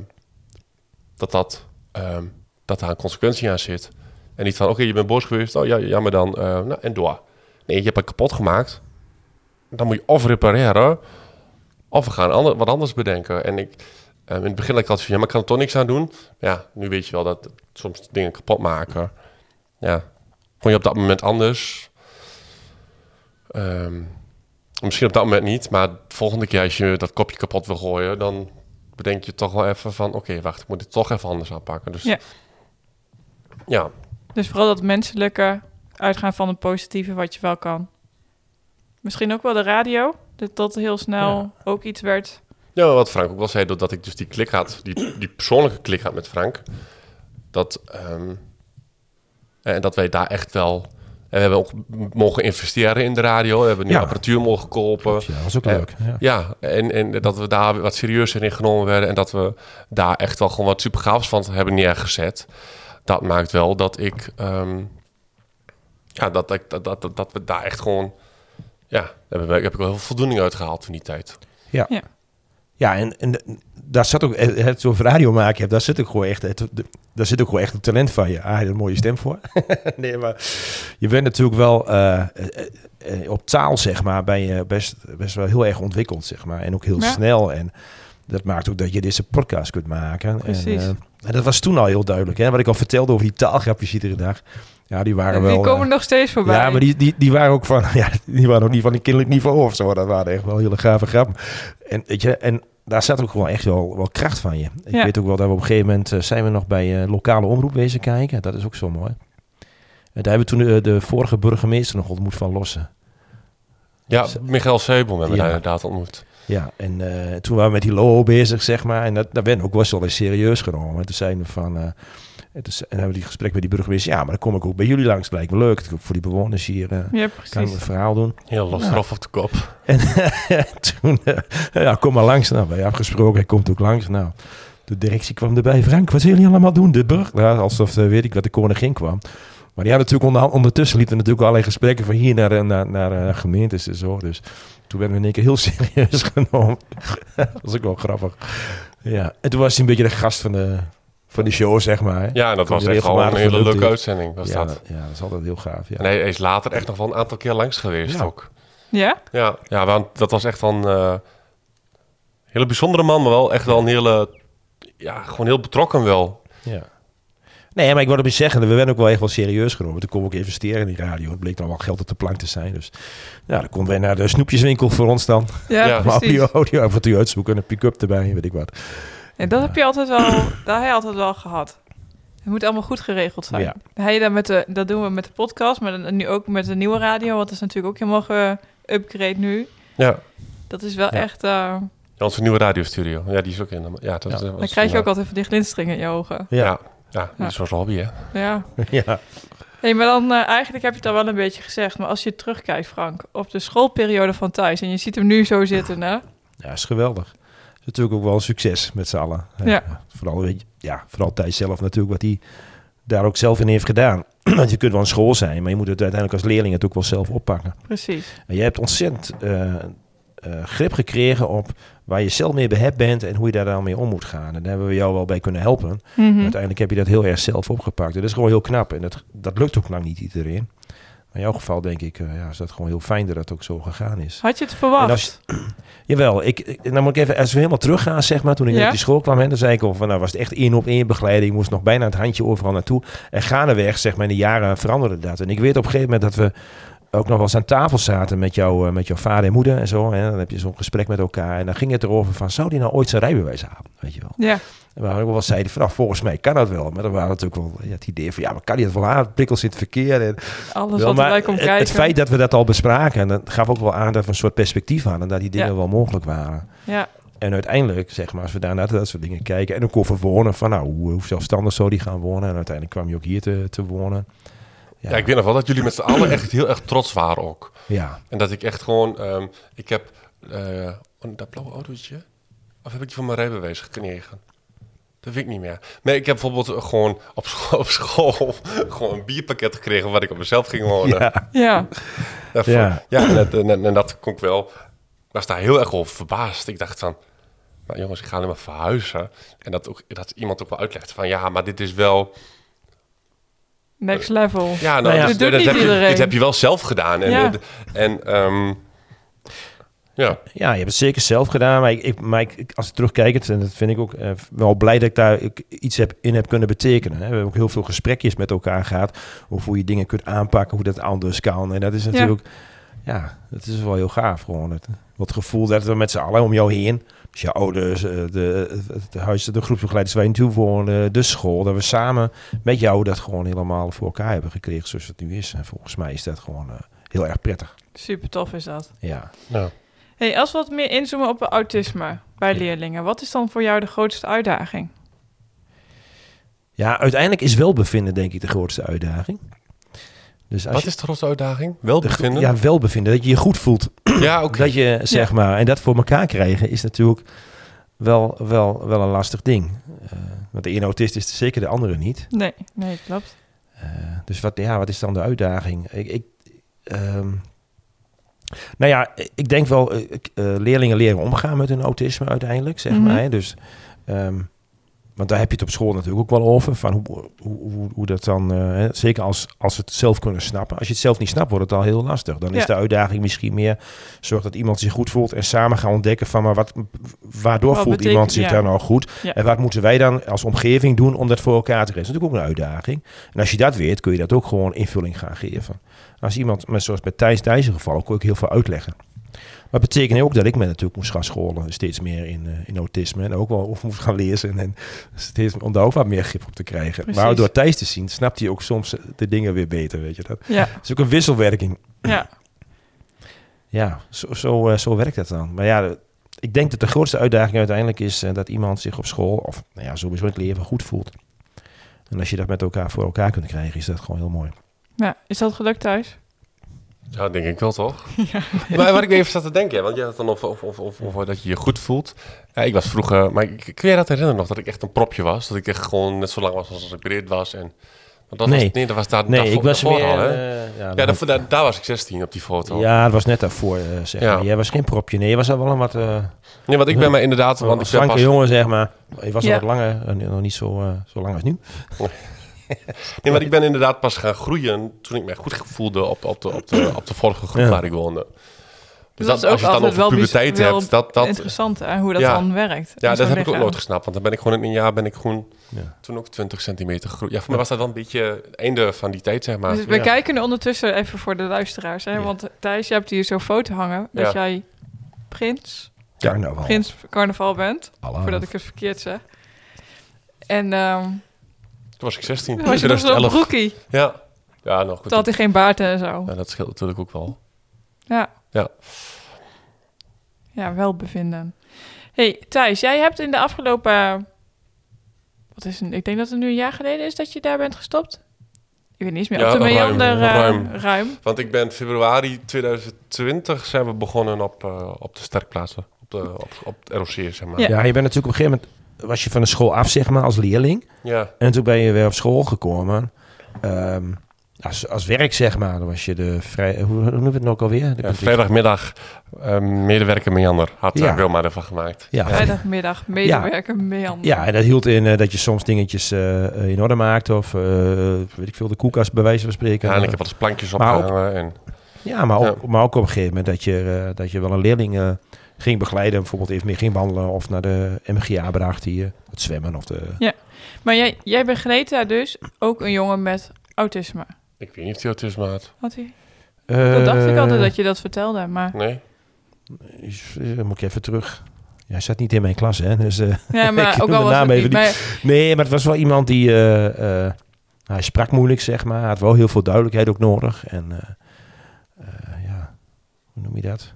dat, dat, ehm, dat daar een consequentie aan zit. En niet van, oké, je bent boos geweest, oh ja, jammer dan, eh, nou, en door. Nee, je hebt het kapot gemaakt. Dan moet je of repareren, of we gaan ander, wat anders bedenken. En ik, ehm, in het begin had ik altijd van, ja, maar ik kan er toch niks aan doen. Ja, nu weet je wel dat soms dingen kapot maken. Ja, vond je op dat moment anders. Ehm, misschien op dat moment niet, maar de volgende keer als je dat kopje kapot wil gooien, dan bedenk je toch wel even van, oké, wacht, ik moet dit toch even anders aanpakken. Dus Ja. ja, Dus vooral dat menselijke uitgaan van het positieve wat je wel kan. Misschien ook wel de radio, dat dat heel snel Ja. ook iets werd. Ja, wat Frank ook wel zei, doordat ik dus die klik had, die, die persoonlijke klik had met Frank, dat, ehm, en dat wij daar echt wel, en we hebben ook mogen investeren in de radio, we hebben nieuwe Ja. apparatuur mogen kopen. Ja, dat was ook Ja. leuk. Ja. Ja, en, en dat we daar wat serieuzer in genomen werden en dat we daar echt wel gewoon wat super gaafs van hebben neergezet. Dat maakt wel dat ik, ehm, ja, dat, ik, dat, dat, dat we daar echt gewoon, ja, daar heb, ik- heb ik wel heel veel voldoening uit gehaald in die tijd. Ja, en, en daar zat ook, eh, het over radio maken hebt, daar zit ook gewoon echt, het, daar zit ook gewoon echt een talent van je. Ah, je hebt een mooie stem voor. nee, maar je bent natuurlijk wel eh, eh, op taal, zeg maar, ben je best, best wel heel erg ontwikkeld, zeg maar. En ook heel Ja. snel. En dat maakt ook dat je deze podcast kunt maken. Precies. En, en dat was toen al heel duidelijk. Hè? Wat ik al vertelde over die taalgrapjes iedere dag. Ja, die waren wel... die komen eh, nog steeds voorbij. ja, maar die, die, die waren ook van, ja, die waren ook niet van een kinderlijk niveau of zo. Dat waren echt wel hele gave grappen. En, weet je, en daar zat ook gewoon echt wel, wel kracht van je. Ik Ja. weet ook wel dat we op een gegeven moment eh, zijn we nog bij eh, lokale omroep wezen kijken. Dat is ook zo mooi. En daar hebben we toen de, de vorige burgemeester nog ontmoet van Lossen. Ja, Michael Seubel hebben we Ja. daar inderdaad ontmoet. Ja, en eh, toen waren we met die logo bezig, zeg maar. En dat, dat werd ook wel eens serieus genomen. En toen zeiden we van... en en hebben we die gesprek met die burgemeester. Ja, maar dan kom ik ook bij jullie langs. Lijkt me leuk. Voor die bewoners hier eh, ja, kan ik een verhaal doen. Heel los Ja. op de kop. En toen, eh, ja, kom maar langs. Nou, wij afgesproken, hij komt ook langs. Nou, de directie kwam erbij. Frank, wat zullen jullie allemaal doen? De burg, ja, alsof, eh, weet ik wat, de koningin kwam. Maar die hadden natuurlijk onder, ondertussen liepen natuurlijk allerlei gesprekken van hier naar, naar, naar eh, gemeentes en zo. Dus toen werden we in één keer heel serieus genomen. dat was ook wel grappig. Ja, en toen was hij een beetje de gast van de, van de show, zeg maar. Ja, en dat was echt gewoon een hele van leuke uitzending. Was ja, dat. ja, dat is altijd heel gaaf. Ja. En hij, is later echt nog wel een aantal keer langs geweest Ja. ook. Ja? Ja, ja want dat was echt een eh, hele bijzondere man, maar wel echt wel een hele... Ja, gewoon heel betrokken wel. Ja. Nee, maar ik wilde even zeggen, we werden ook wel echt wel serieus genomen. Toen kon ik ook investeren in die radio. Het bleek dan wel geld op de plank te zijn. Dus ja, dan konden wij naar de snoepjeswinkel voor ons dan. Ja, Ja. Audio, audio af en toe uitzoeken. Een pick-up erbij, weet ik wat. En dat heb je altijd wel, dat heb je altijd wel gehad. Het moet allemaal goed geregeld zijn. Ja. Hij je dan met de, dat doen we met de podcast, maar dan, nu ook met de nieuwe radio, want dat is natuurlijk ook helemaal geupgrade nu. Ja. Dat is wel Ja. echt, uh, Ja, onze nieuwe radiostudio. Ja, die is ook in. de- Ja, dat, Ja. dat dan krijg je ja. ook altijd van die glinsteringen in je ogen. Ja, Ja, ja, Ja. is zoals hobby, hè. Ja. ja. Hey, maar dan eh, eigenlijk heb je het al wel een beetje gezegd, maar als je terugkijkt, Frank, op de schoolperiode van Thijs en je ziet hem nu zo zitten, hè? ja, is geweldig. Natuurlijk ook wel een succes met z'n allen. Ja. Vooral, ja, vooral Thijs zelf natuurlijk, wat hij daar ook zelf in heeft gedaan. Want je kunt wel een school zijn, maar je moet het uiteindelijk als leerling het ook wel zelf oppakken. Precies. En je hebt ontzettend eh, eh, grip gekregen op waar je zelf mee behept bent en hoe je daar dan mee om moet gaan. En daar hebben we jou wel bij kunnen helpen. Mhm. Uiteindelijk heb je dat heel erg zelf opgepakt. En dat is gewoon heel knap. En dat, dat lukt ook lang niet iedereen. In jouw geval denk ik, eh, ja, is dat gewoon heel fijn dat dat ook zo gegaan is. Had je het verwacht? Als, jawel, ik, ik, dan moet ik even, als we helemaal teruggaan, zeg maar, toen ik Ja. uit die school kwam, hè, dan zei ik al van, nou was het echt één op één begeleiding, moest nog bijna het handje overal naartoe. En gaandeweg, zeg maar, in de jaren veranderde dat. En ik weet op een gegeven moment dat we ook nog wel eens aan tafel zaten met, jou, eh, met jouw vader en moeder en zo. Hè. Dan heb je zo'n gesprek met elkaar en dan ging het erover van, zou die nou ooit zijn rijbewijs halen, weet je wel. Ja, En we ook wel zeiden van, nou, volgens mij kan dat wel. Maar dan waren natuurlijk wel ja, het idee van, ja, maar kan die dat wel aan? Prikkels in het verkeer. En, alles wel, wat erbij komt het, kijken. het feit dat we dat al bespraken, en dat gaf ook wel aan dat we een soort perspectief hadden. En dat die dingen Ja. wel mogelijk waren. Ja, En uiteindelijk, zeg maar, als we daarna dat soort dingen kijken. En ook over wonen, van nou, hoe, hoe zelfstandig zou die gaan wonen? En uiteindelijk kwam je ook hier te, te wonen. Ja. ik weet nog wel dat jullie met z'n allen echt heel erg trots waren ook. Ja, En dat ik echt gewoon... ehm, ik heb eh, oh, dat blauwe autootje... Of heb ik die van mijn rijbewijs gekregen? Dat weet ik niet meer. Nee, ik heb bijvoorbeeld gewoon op school, op school gewoon een bierpakket gekregen... waar ik op mezelf ging wonen. ja, ja. Ja, voor- Ja. ja en, dat, en, en dat kon ik wel... Ik was daar heel erg over verbaasd. Ik dacht van... Nou jongens, ik ga alleen maar verhuizen. En dat, ook, dat iemand ook wel uitlegt van... Ja, maar dit is wel... Next level. Ja, nou, Nou ja. dus Dat doet dat niet heb je, dit heb je wel zelf gedaan. En, Ja. en ehm, ja, ja, je hebt het zeker zelf gedaan. Maar, ik, ik, maar ik, ik- als ik terugkijk, en dat vind ik ook eh, wel blij dat ik daar iets heb, in heb kunnen betekenen. Hè. We hebben ook heel veel gesprekjes met elkaar gehad. Over hoe je dingen kunt aanpakken, hoe dat anders kan. En dat is natuurlijk, ja, dat is wel heel gaaf gewoon. Het, het gevoel dat we met z'n allen om jou heen, dus je ouders, eh, de, het huis, de groepsbegeleiders waar je naartoe wonen, de school, dat we samen met jou dat gewoon helemaal voor elkaar hebben gekregen zoals het nu is. En volgens mij is dat gewoon eh, heel erg prettig. Super tof is dat. Ja. ja. Hey, als we wat meer inzoomen op autisme bij leerlingen, wat is dan voor jou de grootste uitdaging? Ja, uiteindelijk is welbevinden denk ik de grootste uitdaging. Dus als Wat je, is de grootste uitdaging? Welbevinden? Ja, welbevinden. Dat je je goed voelt. ja oké. Dat je, zeg maar, en dat voor elkaar krijgen is natuurlijk wel, wel, wel een lastig ding. Eh, want de ene autist is zeker de andere niet. Nee, nee, klopt. Eh, dus wat, ja, wat is dan de uitdaging? Ik, ik, ehm, nou ja, ik denk wel, eh, ik, leerlingen leren omgaan met hun autisme uiteindelijk, zeg Mhm. maar. hè. Dus, ehm, want daar heb je het op school natuurlijk ook wel over. Van hoe, hoe, hoe, hoe dat dan, eh, zeker als, als we het zelf kunnen snappen. Als je het zelf niet snapt, wordt het al heel lastig. Dan is de uitdaging misschien meer, zorg dat iemand zich goed voelt. En samen gaan ontdekken van, maar wat, waardoor Wat voelt betekent- iemand zich ja. daar nou goed? Ja. En wat moeten wij dan als omgeving doen om dat voor elkaar te krijgen? Dat is natuurlijk ook een uitdaging. En als je dat weet, kun je dat ook gewoon invulling gaan geven. Als iemand, zoals bij Thijs Dijssen geval, kon ik heel veel uitleggen. Maar het betekent ook dat ik me natuurlijk moest gaan scholen, steeds meer in, eh, in autisme. En ook wel of moest gaan lezen en, steeds, om daar ook wat meer grip op te krijgen. Precies. Maar door Thijs te zien, snapt hij ook soms de dingen weer beter, weet je dat. Ja, Het is ook een wisselwerking. ja. Ja, zo, zo, eh, zo werkt dat dan. Maar ja, ik denk dat de grootste uitdaging uiteindelijk is eh, dat iemand zich op school, of nou ja, sowieso in het leven, goed voelt. En als je dat met elkaar voor elkaar kunt krijgen, is dat gewoon heel mooi. ja. Is dat gelukt thuis? Ja, denk ik wel, toch? Maar wat ik even zat te denken, want je had het dan of, of, of, of, of dat je je goed voelt. Ja, ik was vroeger, maar ik- kun je dat herinneren nog, dat ik echt een propje was? Dat ik echt gewoon net zo lang was als ik breed was. En, maar dat Nee. was, nee, dat was daar, Nee, daarvoor, ik was meer... al, hè? eh, ja, ja, daar, daar was ik 16 op die foto. ja, het was net daarvoor, eh, zeg Ja. maar. Jij was geen propje. Nee, je was al wel een wat... eh Nee, want ik ben maar inderdaad, want een ik ben slanke pas, jongen, zeg maar. Je was Ja. al wat langer, nog niet zo, eh, zo lang als nu. Nee, want ik ben inderdaad pas gaan groeien toen ik me goed voelde op, op, de, op, de, op de vorige groep Ja. waar ik woonde. Dus dat dat, is als je het ook dan altijd over wel puberteit hebt, dat, dat, Interessant hè, hoe dat Ja. dan werkt. ja, dat heb ik ook nooit gesnapt. Want dan ben ik gewoon in een jaar ben ik gewoon Ja. toen ook 20 centimeter gegroeid. Ja, voor mij was dat wel een beetje het einde van die tijd, zeg maar. Dus we Ja. kijken nu ondertussen even voor de luisteraars. Hè? Ja. Want Thijs, je hebt hier zo'n foto hangen dat Ja. jij prins, Carnaval. prins carnaval bent. Allah. Voordat ik het verkeerd zeg. En ehm Toen was ik 16. toen was je nog zo'n 2011. broekie. Ja. Ja, nog goed. Toen had hij geen baard en zo. Ja, dat scheelt natuurlijk ook wel. Ja. Ja. Ja, welbevinden. hey, Thijs, jij hebt in de afgelopen... Wat is het? Ik denk dat het nu een jaar geleden is dat je daar bent gestopt. Ik weet niet eens meer. Ja, op de ruim, meander eh, ruim. ruim. Want ik ben februari 2020 zijn we begonnen op, eh, op de sterkplaatsen. Op, de, op, op het ROC, zeg maar. Ja. Ja. Ja, je bent natuurlijk op een gegeven moment... Was je van de school af, zeg maar, als leerling. ja. En toen ben je weer op school gekomen. Ehm, als, als werk, zeg maar. Dan was je de vrij... Hoe, hoe noem je het nou ook alweer? De vrijdagmiddag eh, medewerker Meander had Ja. ja. Wilma ervan gemaakt. Ja. Vrijdagmiddag, medewerker, meander. Ja, en dat hield in eh, dat je soms dingetjes eh, eh, in orde maakte. Of, eh, weet ik veel, de koelkast bij wijze van spreken. Ja, en ik heb eens plankjes Maar ook- opgehangen. En, Ja, maar ook, Ja. maar ook op een gegeven moment dat je, eh, dat je wel een leerling eh, ging begeleiden. Bijvoorbeeld even mee ging wandelen of naar de MGA bracht hier. Het zwemmen of de... Maar jij, jij begeleed daar dus ook een jongen met autisme. ik weet niet of hij autisme had. Had hij? Dat dacht ik Eh, altijd dat je dat vertelde, maar... Nee? eh, moet ik even terug. Ja, hij zat niet in mijn klas, hè. Dus, eh, Ja, Ik maar ook al de was naam het even niet... Maar, nee, maar het was wel iemand die... eh, eh, hij sprak moeilijk, zeg maar. Hij had wel heel veel duidelijkheid ook nodig. En eh, eh, ja, hoe noem je dat?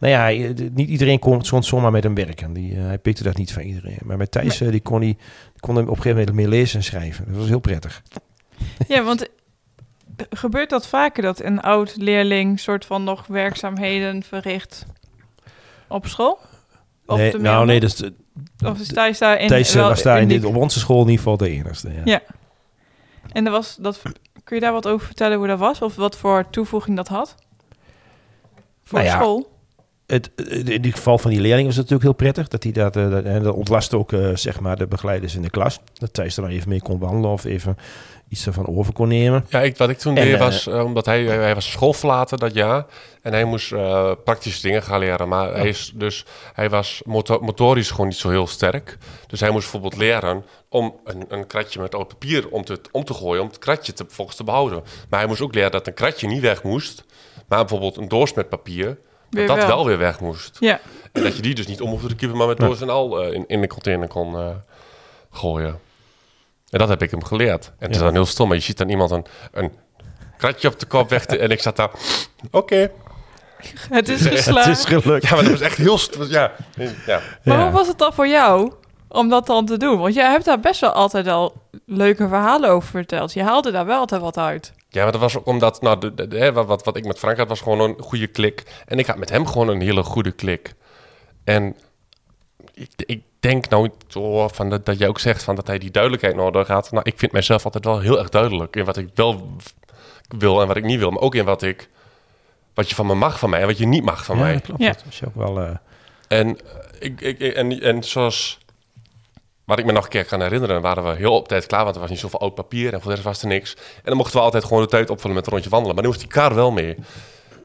Nou ja, de- niet iedereen kon, kon zomaar met hem werken. Die, eh, hij pikte dat niet van iedereen. Maar met Thijs, eh, die kon, hij, die kon hem op een gegeven moment meer lezen en schrijven. Dat was heel prettig. ja, want eh, gebeurt dat vaker dat een oud leerling soort van nog werkzaamheden verricht op school? Nee, nou, nee, dus, Of is Thijs daar in... Thijs eh, was daar in dit, op onze school in ieder geval de enigste. Ja. Ja. En er was dat, kun je daar wat over vertellen hoe dat was? Of wat voor toevoeging dat had? Voor Nou ja, school? Het, in ieder geval van die leerling was het natuurlijk heel prettig. Dat hij dat, eh, dat, en dat ontlast ook eh, zeg maar de begeleiders in de klas. Dat Thijs er dan even mee kon wandelen of even iets ervan over kon nemen. Ja, ik, wat ik toen En, deed eh, was, omdat hij, hij, was school verlaten dat jaar. En hij moest praktische dingen gaan leren. Maar hij, is, dus, hij was moto- motorisch gewoon niet zo heel sterk. Dus hij moest bijvoorbeeld leren om een, een kratje met oud papier om te, om te gooien. Om het kratje te, volgens te behouden. Maar hij moest ook leren dat een kratje niet weg moest. Maar bijvoorbeeld een doos met papier, Weer dat dat wel. wel. weer weg moest. Ja. En dat je die dus niet om hoefde te kiepen, maar met doos en al eh, in, in de container kon eh, gooien. En dat heb ik hem geleerd. En het is dan heel stom, maar je ziet dan iemand een, een kratje op de kop weg te- en ik zat daar, oké. Het is Het geslaagd. is gelukt. Ja, maar dat was echt heel, ja, ja. Maar hoe was het dan voor jou om dat dan te doen? Want jij hebt daar best wel altijd al leuke verhalen over verteld. Je haalde daar wel altijd wat uit. Ja, maar dat was ook omdat, nou, de, de- de- hè, wat, wat, wat ik met Frank had, was gewoon een goede klik. En ik had met hem gewoon een hele goede klik. En ik, ik denk nou zo van dat, dat jij ook zegt van dat hij die duidelijkheid nodig had. Nou, ik vind mezelf altijd wel heel erg duidelijk in wat ik wel wil en wat ik niet wil. Maar ook in wat ik, wat je van me mag van mij en wat je niet mag van ja, mij. klopt. Ja. Dat is ook wel... eh, En, ik, ik- en, en zoals wat ik me nog een keer kan herinneren, waren we heel op tijd klaar, want er was niet zoveel oud papier en voor de rest was er niks. En dan mochten we altijd gewoon de tijd opvullen met een rondje wandelen. Maar nu moest die kar wel mee.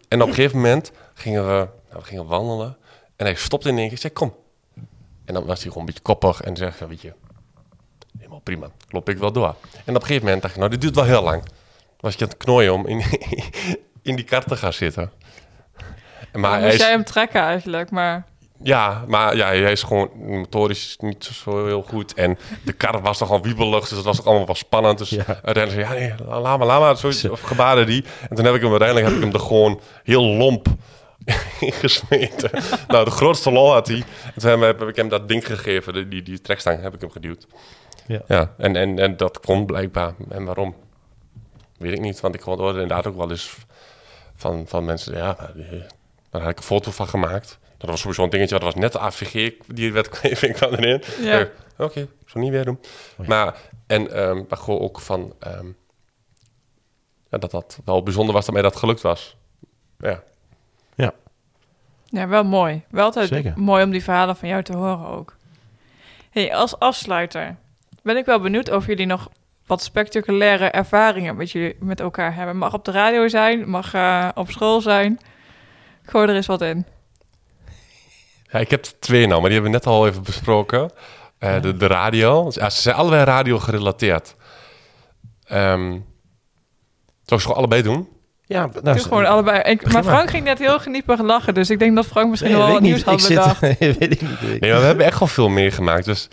En op een gegeven moment gingen we, nou, we gingen wandelen en hij stopte in één keer en zei, kom. En dan was hij gewoon een beetje koppig en zei, ja, weet je, helemaal prima, loop ik wel door. En op een gegeven moment dacht ik, nou, dit duurt wel heel lang. Dan was ik aan het knooien om in, in die kar te gaan zitten. En Maar hij is, jij hem trekken eigenlijk, maar... ja, maar ja, hij is gewoon motorisch niet zo heel goed. En de kar was toch al wiebelig, dus dat was toch allemaal wel spannend. Dus Ja. uiteindelijk zei ja, nee, laat maar, laat maar. Zoiets, of gebaarde die. En toen heb ik hem uiteindelijk heb ik hem er gewoon heel lomp ingesmeten. nou, de grootste lol had hij. En toen heb ik hem dat ding gegeven, die, die, die trekstang heb ik hem geduwd. Ja. ja en, en, en dat kon blijkbaar. En waarom? Weet ik niet, want ik hoorde inderdaad ook wel eens van, van mensen, ja, eh, daar had ik een foto van gemaakt. Dat was sowieso een dingetje, dat was net de AVG, die wetgeving kwam erin. Ja. Oké, zo niet weer doen. Oh ja. Maar, en, ehm, maar gewoon ook van, ehm, ja, dat dat wel bijzonder was dat mij dat gelukt was. Ja, Ja, wel mooi. Wel altijd Zeker. mooi om die verhalen van jou te horen ook. hey, als afsluiter ben ik wel benieuwd of jullie nog wat spectaculaire ervaringen met, jullie, met elkaar hebben. Mag op de radio zijn, mag eh, op school zijn. Gooi er eens wat in. Ja, ik heb er twee nou, maar die hebben we net al even besproken. Eh, de, de radio. Ja, ze zijn allebei radio gerelateerd. Ehm zal ik ze gewoon allebei doen? Ja, Doe nou, gewoon allebei. Ik, maar. Frank ging net heel geniepig lachen, dus ik denk dat Frank misschien Nee, wel wat nieuws had Ik bedacht. zit, weet ik niet. Nee, maar we hebben echt wel veel meegemaakt. Dus,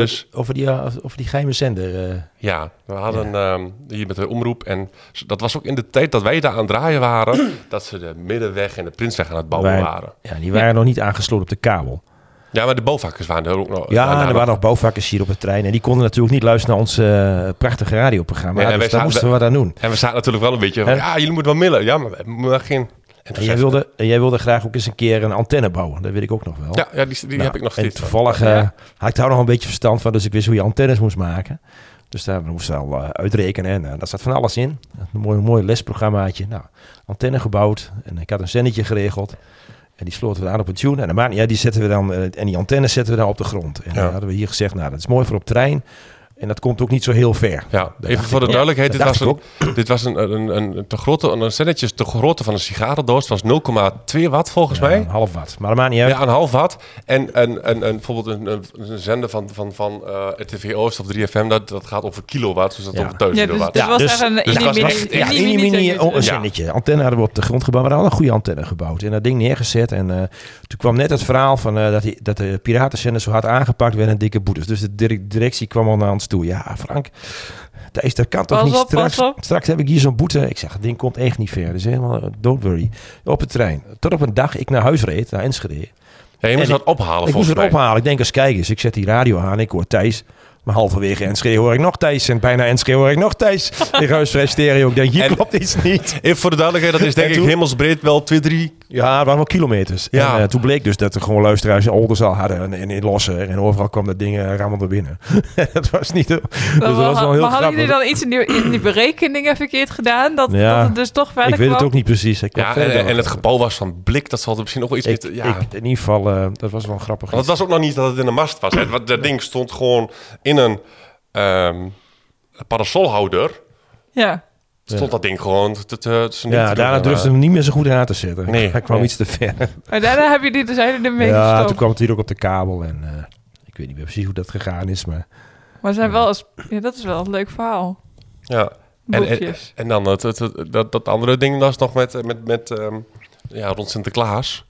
dus Over die, over die geheime zender. eh, ja, we hadden ehm, hier met de omroep. En dat was ook in de tijd dat wij daar aan het draaien waren. dat ze de Middenweg en de Prinsweg aan het bouwen Wij- waren. ja, die waren nog niet aangesloten op de kabel. Ja, maar de bouwvakkers waren er ook nog. Ja, er nog- waren nog bouwvakkers hier op het trein. En die konden natuurlijk niet luisteren naar ons eh, prachtige radioprogramma. Nee, en dus daar moesten we wat aan doen. En we zaten natuurlijk wel een beetje van, ja, jullie moeten wel millen. Ja, maar we hebben geen... En En jij wilde, en jij wilde graag ook eens een keer een antenne bouwen. Dat weet ik ook nog wel. Ja, ja die, die Nou, heb ik nog En steeds. toevallig Ja. eh, had ik daar nog een beetje verstand van. Dus ik wist hoe je antennes moest maken. Dus daar moesten we al eh, uitrekenen. En eh, daar zat van alles in. Een mooi, mooi lesprogrammaatje. Nou, antenne gebouwd. En ik had een zendetje geregeld. En die sloten we aan op een tune. En, uit, die zetten we dan, en die antennes zetten we dan op de grond. En Ja. dan hadden we hier gezegd, nou dat is mooi voor op trein. En dat komt ook niet zo heel ver. Ja, even voor de duidelijkheid. dat Dit was, een, dit was een, een, een, een te grote, een zendetje te grootte van een sigarendoos. Het was 0,2 watt volgens Ja, mij. een half watt. Maar dat maakt niet uit. Ja, een half watt. En, en, en, en bijvoorbeeld een, een, een zender van, van, van eh RTV Oost of 3FM, dat, dat gaat over kilowatt. Dus dat Ja. over 1000 Ja, dus kilowatt. dit Ja, was dus- echt een dus mini, was mini, echt- Ja, mini, mini, mini, een zendetje. Antenne hadden we op de grond gebouwd. Maar we hadden een goede antenne gebouwd. En dat ding neergezet. En eh, toen kwam net het verhaal van, eh, dat, die, dat de piratenzender zo hard aangepakt werd en dikke boetes. Dus de direc- directie kwam al naar ons toe. Ja, Frank, Thijs, dat kan toch Pas niet op, pas straks. op. Straks heb ik hier zo'n boete. Ik zeg, het ding komt echt niet ver. Dus helemaal, eh, don't worry. Op het trein. Tot op een dag ik naar huis reed, naar Enschede. Ja, je moest En dat ophalen ik moest volgens het mij. ophalen. Ik denk als kijkers. Ik zet die radio aan. Ik hoor Thijs. Maar halverwege Enschede hoor ik nog Thijs. En bijna Enschede hoor ik nog Thijs. In Ruisvrij Stereo. Ik denk, hier En- klopt iets niet. Even voor de duidelijkheid, dat is denk En ik toen- hemelsbreed wel 2, 3... Ja, het waren wel kilometers. Ja. En eh, toen bleek dus dat er gewoon luisteraars in Oldenzaal hadden. En, en in Losser. En overal kwam dat ding uh, rammelde binnen. dat was niet... Dus dat Maar, was wel heel maar hadden jullie dan iets in die, in die berekeningen verkeerd gedaan? Dat, Ja. dat het dus toch verder ik weet het ook niet precies. Ik Ja, en, het gebouw was van blik, dat zal er misschien nog wel iets Ik, meer... Ja, ik- in ieder geval, eh, dat was wel grappig. Want het was ook nog niet dat het in de mast was. hè. Dat ding stond gewoon in een ehm, parasolhouder. Ja. Stond Ja. dat ding gewoon te, te, te, ja, daarna durfde hem niet meer zo goed aan te zetten. Nee, Hij kwam nee. iets te ver. Maar daarna heb je die dus helemaal mee ja, gestopt. toen kwam het hier ook op de kabel. En eh, ik weet niet meer precies hoe dat gegaan is. Maar Maar zijn wel eens, ja, dat is wel een leuk verhaal. Ja. En, en, en dan het, het, het- dat, dat andere ding was nog met, met, met ehm, ja, rond Sinterklaas.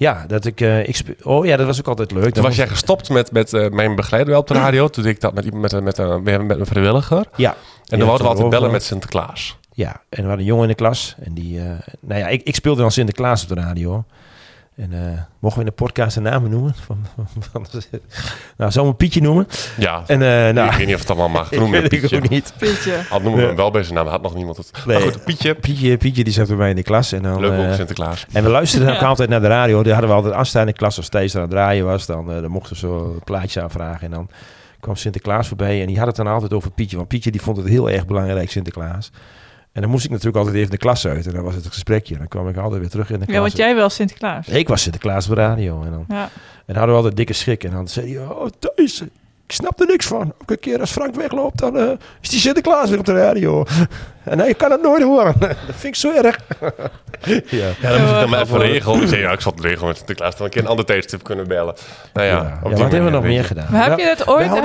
Ja, dat ik... eh, ik oh ja, dat was ook altijd leuk. Toen was jij gestopt met, met eh, mijn begeleider op de radio. Toen deed ik dat met, met, een- met, een- met, met een vrijwilliger. Ja. En Ja, dan wouden we altijd bellen met Sinterklaas. Ja, en we hadden een jongen in de klas. En die, eh, nou ja, ik, ik speelde dan Sinterklaas op de radio. En eh, mogen we in de podcast de namen noemen? Van, van, van- nou, zullen we Pietje noemen? Ja, En eh nou, ik weet niet of het allemaal mag. ik Noem weet hem ik Pietje. ook niet. Pietje. Had noemen we hem wel bij zijn naam. Had nog niemand het. Nee. Maar goed, Pietje. Pietje, Pietje die zat bij mij in de klas. En dan, Leuk eh, ook Sinterklaas. En we luisterden ook altijd naar de radio. Daar hadden we altijd aanstaan in de klas. Als Thijs er aan het draaien was, dan, eh, dan mochten zo een plaatje aanvragen. En dan kwam Sinterklaas voorbij. En die had het dan altijd over Pietje. Want Pietje die vond het heel erg belangrijk, Sinterklaas. En dan moest ik natuurlijk altijd even de klas uit. En dan was het een gesprekje. En dan kwam ik altijd weer terug in de klas. Ja, want jij wel Sinterklaas. Ik was Sinterklaas op de radio. En dan, Ja. en dan hadden we altijd dikke schrik. En dan zei hij, oh Thijs, ik snap er niks van. Ook een keer als Frank wegloopt, dan eh, is die Sinterklaas weer op de radio. En hij kan het nooit horen. Dat vind ik zo erg. ja. Ja, dan moet ik dan maar even regelen. Ik zei, ja, ik zal het regelen met Sinterklaas. Dan een keer een ander tijdstip kunnen bellen. Nou ja, Ja. Ja, wat hebben we nog meer gedaan? Maar heb je we ooit, heb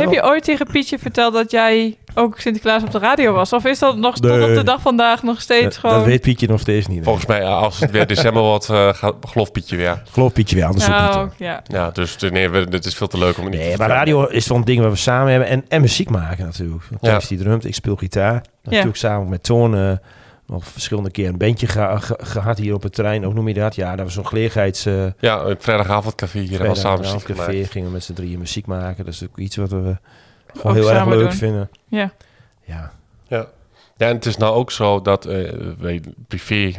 het- je ooit tegen Pietje verteld dat jij ook Sinterklaas op de radio was? Of is dat nog tot Nee. op de dag vandaag nog steeds dat, gewoon... dat weet Pietje nog steeds niet. Volgens mij, als het weer december wordt, eh gaat geloof Pietje weer. Geloof Pietje wel, anders ook niet. nou, hoor. ja. Ja, dus eh, nee, we- dit is veel te leuk om het niet Nee, te maar radio is een ding waar we samen hebben. En, en muziek maken natuurlijk. Ja. Thijs die drumt, ik speel gitaar. Natuurlijk samen met Toon eh, nog verschillende keer een bandje geha- ge- gehad hier op het terrein. Hoe noem je dat? Ja, dat was zo'n gelegenheids... Ja, het vrijdagavondcafé hier hebben we samen muziek vrijdagavond gemaakt. café gingen we met z'n drieën muziek maken. Dat is ook iets wat we Ook gewoon heel erg leuk doen. vinden. Ja. Ja, Ja. ja, en het is nou ook zo dat eh, wij privé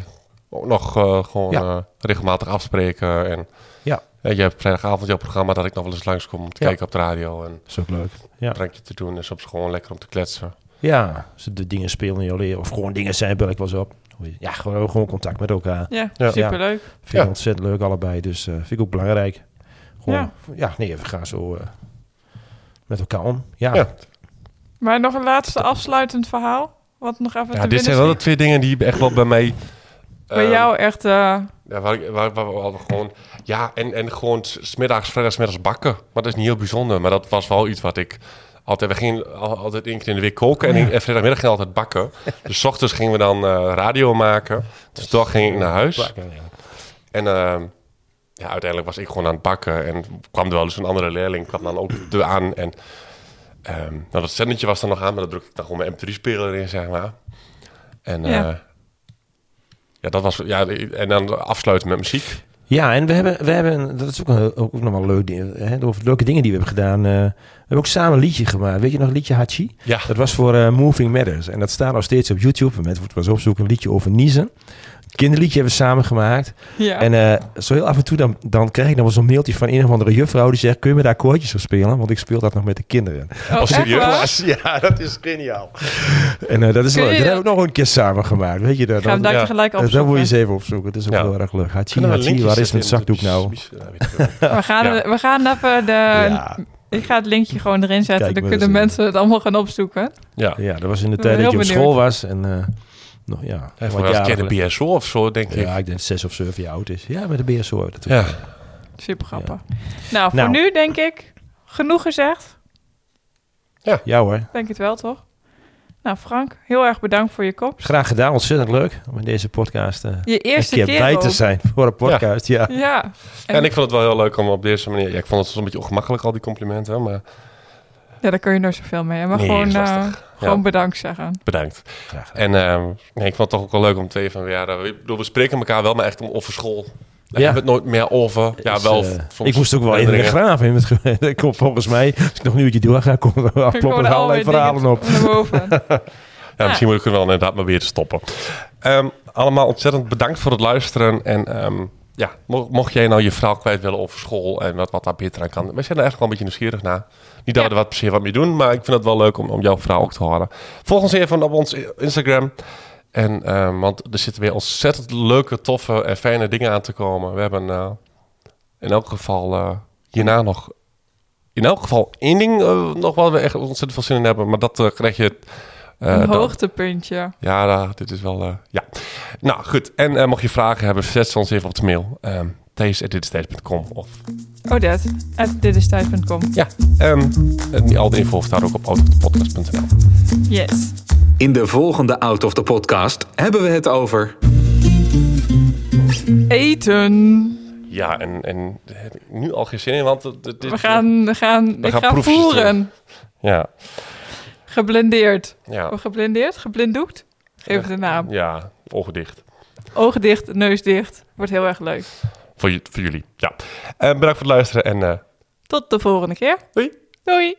ook nog eh, gewoon Ja. eh, regelmatig afspreken. En Ja. eh, je hebt vrijdagavond jouw programma dat ik nog wel eens langskom om te Ja. kijken op de radio en dat is ook leuk. Ja, een drankje te doen. En soms gewoon lekker om te kletsen. ja als de dingen spelen in jouw leren. Of gewoon dingen zijn, bel ik wel eens op. Ja, gewoon, gewoon contact met elkaar. Ja, Ja. superleuk. Vind Ja. ik ontzettend leuk allebei. Dus eh vind ik ook belangrijk. Gewoon, ja. Ja. nee, we gaan zo eh, met elkaar om. Ja, Ja. Maar nog een laatste afsluitend verhaal? Wat nog even Ja, te dit zijn wel de twee dingen die echt wel bij mij... Bij eh, jou echt... eh, Ja, waar, ik- waar, waar we hadden gewoon... Ja, en, en gewoon s- smiddags, vrijdagsmiddags bakken. Maar dat is niet heel bijzonder. Maar dat was wel iets wat ik... Altijd, we gingen al- altijd één keer in de week koken. En, in- en vrijdagmiddag gingen we altijd bakken. Dus ochtends gingen we dan eh, radio maken. Dus toch ging ik naar huis. En ehm, ja, uiteindelijk was ik gewoon aan het bakken. En kwam er wel eens een andere leerling. kwam dan ook er aan. En ehm nou, dat zendetje was er nog aan. Maar dat drukte ik dan gewoon mijn MP3-speler in, zeg maar. En Ja. ja. ja, dat was... Ja, en dan afsluiten met muziek. Ja, en we hebben, we hebben dat is ook, een, ook nog wel leuk. Hè, over leuke dingen die we hebben gedaan. eh, hebben ook samen een liedje gemaakt. Weet je nog het liedje Hachi? Ja. Dat was voor eh, Moving Matters. En dat staat nog steeds op YouTube. Met wordt was opzoeken een liedje over niezen. Kinderliedje hebben we samen gemaakt. ja. En eh, zo heel af en toe dan, dan krijg ik nog wel zo'n mailtje van een of andere juffrouw die zegt: Kun je me daar koortjes op spelen? Want ik speel dat nog met de kinderen. oh, echt serieus? Ja, dat is geniaal. En eh, dat is leuk. Dat dat- hebben we ook nog een keer samen gemaakt. Weet je dat? Ga hem daar Ja. tegelijk dat, dat moet je eens even opzoeken. Dat is ook Ja. heel erg leuk. Hachi, Hachi, waar is mijn zakdoek nou? We gaan, Ja. we gaan even de... Ja, Ik ga het linkje gewoon erin zetten. Kijk dan kunnen mensen het allemaal gaan opzoeken. ja. ja, dat was in de tijd dat je op benieuwd. school was. En eh, nog, ja, Hij was een keer de BSO of zo, denk ik. Ja, ik denk zes of zeven jaar oud is. Ja, met de BSO. Dat Ja. Super grappig. Nou, voor Nou. nu denk ik genoeg gezegd. Ja hoor. Denk het wel, toch? Nou, Frank, heel erg bedankt voor je komst. Graag gedaan. Ontzettend leuk om in deze podcast eh, Je eerste keer, keer, bij te zijn voor een podcast. Ja. Ja. En ik vond het wel heel leuk om op deze manier... Ja, ik vond het soms een beetje ongemakkelijk, al die complimenten. Maar Ja, daar kun je nooit zoveel mee. Maar Nee, gewoon, eh, lastig. gewoon Ja. bedankt zeggen. bedankt. Graag. En ehm, nee, ik vond het toch ook wel leuk om twee van... Ja, bedoel, we spreken elkaar wel, maar echt om over school. Daar Ja. hebben we het nooit meer over. Ja, Dus, wel eh, ik moest ook wel in de graven. In het ik kom volgens mij, als ik nog een uurtje door ga, komen er afkloppen er allerlei verhalen op. Ja, misschien moet ik er wel inderdaad maar weer te stoppen. Ehm, allemaal ontzettend bedankt voor het luisteren. En ehm, ja, mo- mocht jij nou je verhaal kwijt willen over school en wat, wat daar beter aan kan. We zijn er eigenlijk wel een beetje nieuwsgierig naar. Niet dat Ja. we er wat per se wat mee doen, maar ik vind het wel leuk om, om jouw verhaal ook te horen. Volg ons even op ons Instagram. En, ehm, want er zitten weer ontzettend leuke, toffe en fijne dingen aan te komen. We hebben eh, in elk geval eh, hierna nog... In elk geval één ding eh, nog waar we echt ontzettend veel zin in hebben. Maar dat krijg je... een dan. hoogtepuntje. Ja, dit is wel... ja. Nou, goed. En mocht je vragen hebben, zet ze ons even op de mail. Thijs.ditistijds.com of... Odette, at ditistijd.com. Ja, ehm, en al de info staat ook op autopodcast.nl. Yes. In de volgende Out of the Podcast hebben we het over... Eten. Ja, en, en daar heb ik nu al geen zin in, want... dit- We gaan, we gaan, ik gaan ga proefjes voeren. Ja, Geblindeerd. ja. Oh, geblindeerd? Geblinddoekt? Geef het een naam. Ja, ogen dicht. Ogen dicht, neus dicht. Wordt heel erg leuk. Voor, jullie, ja. Eh, bedankt voor het luisteren en... eh, Tot de volgende keer. Doei. Doei.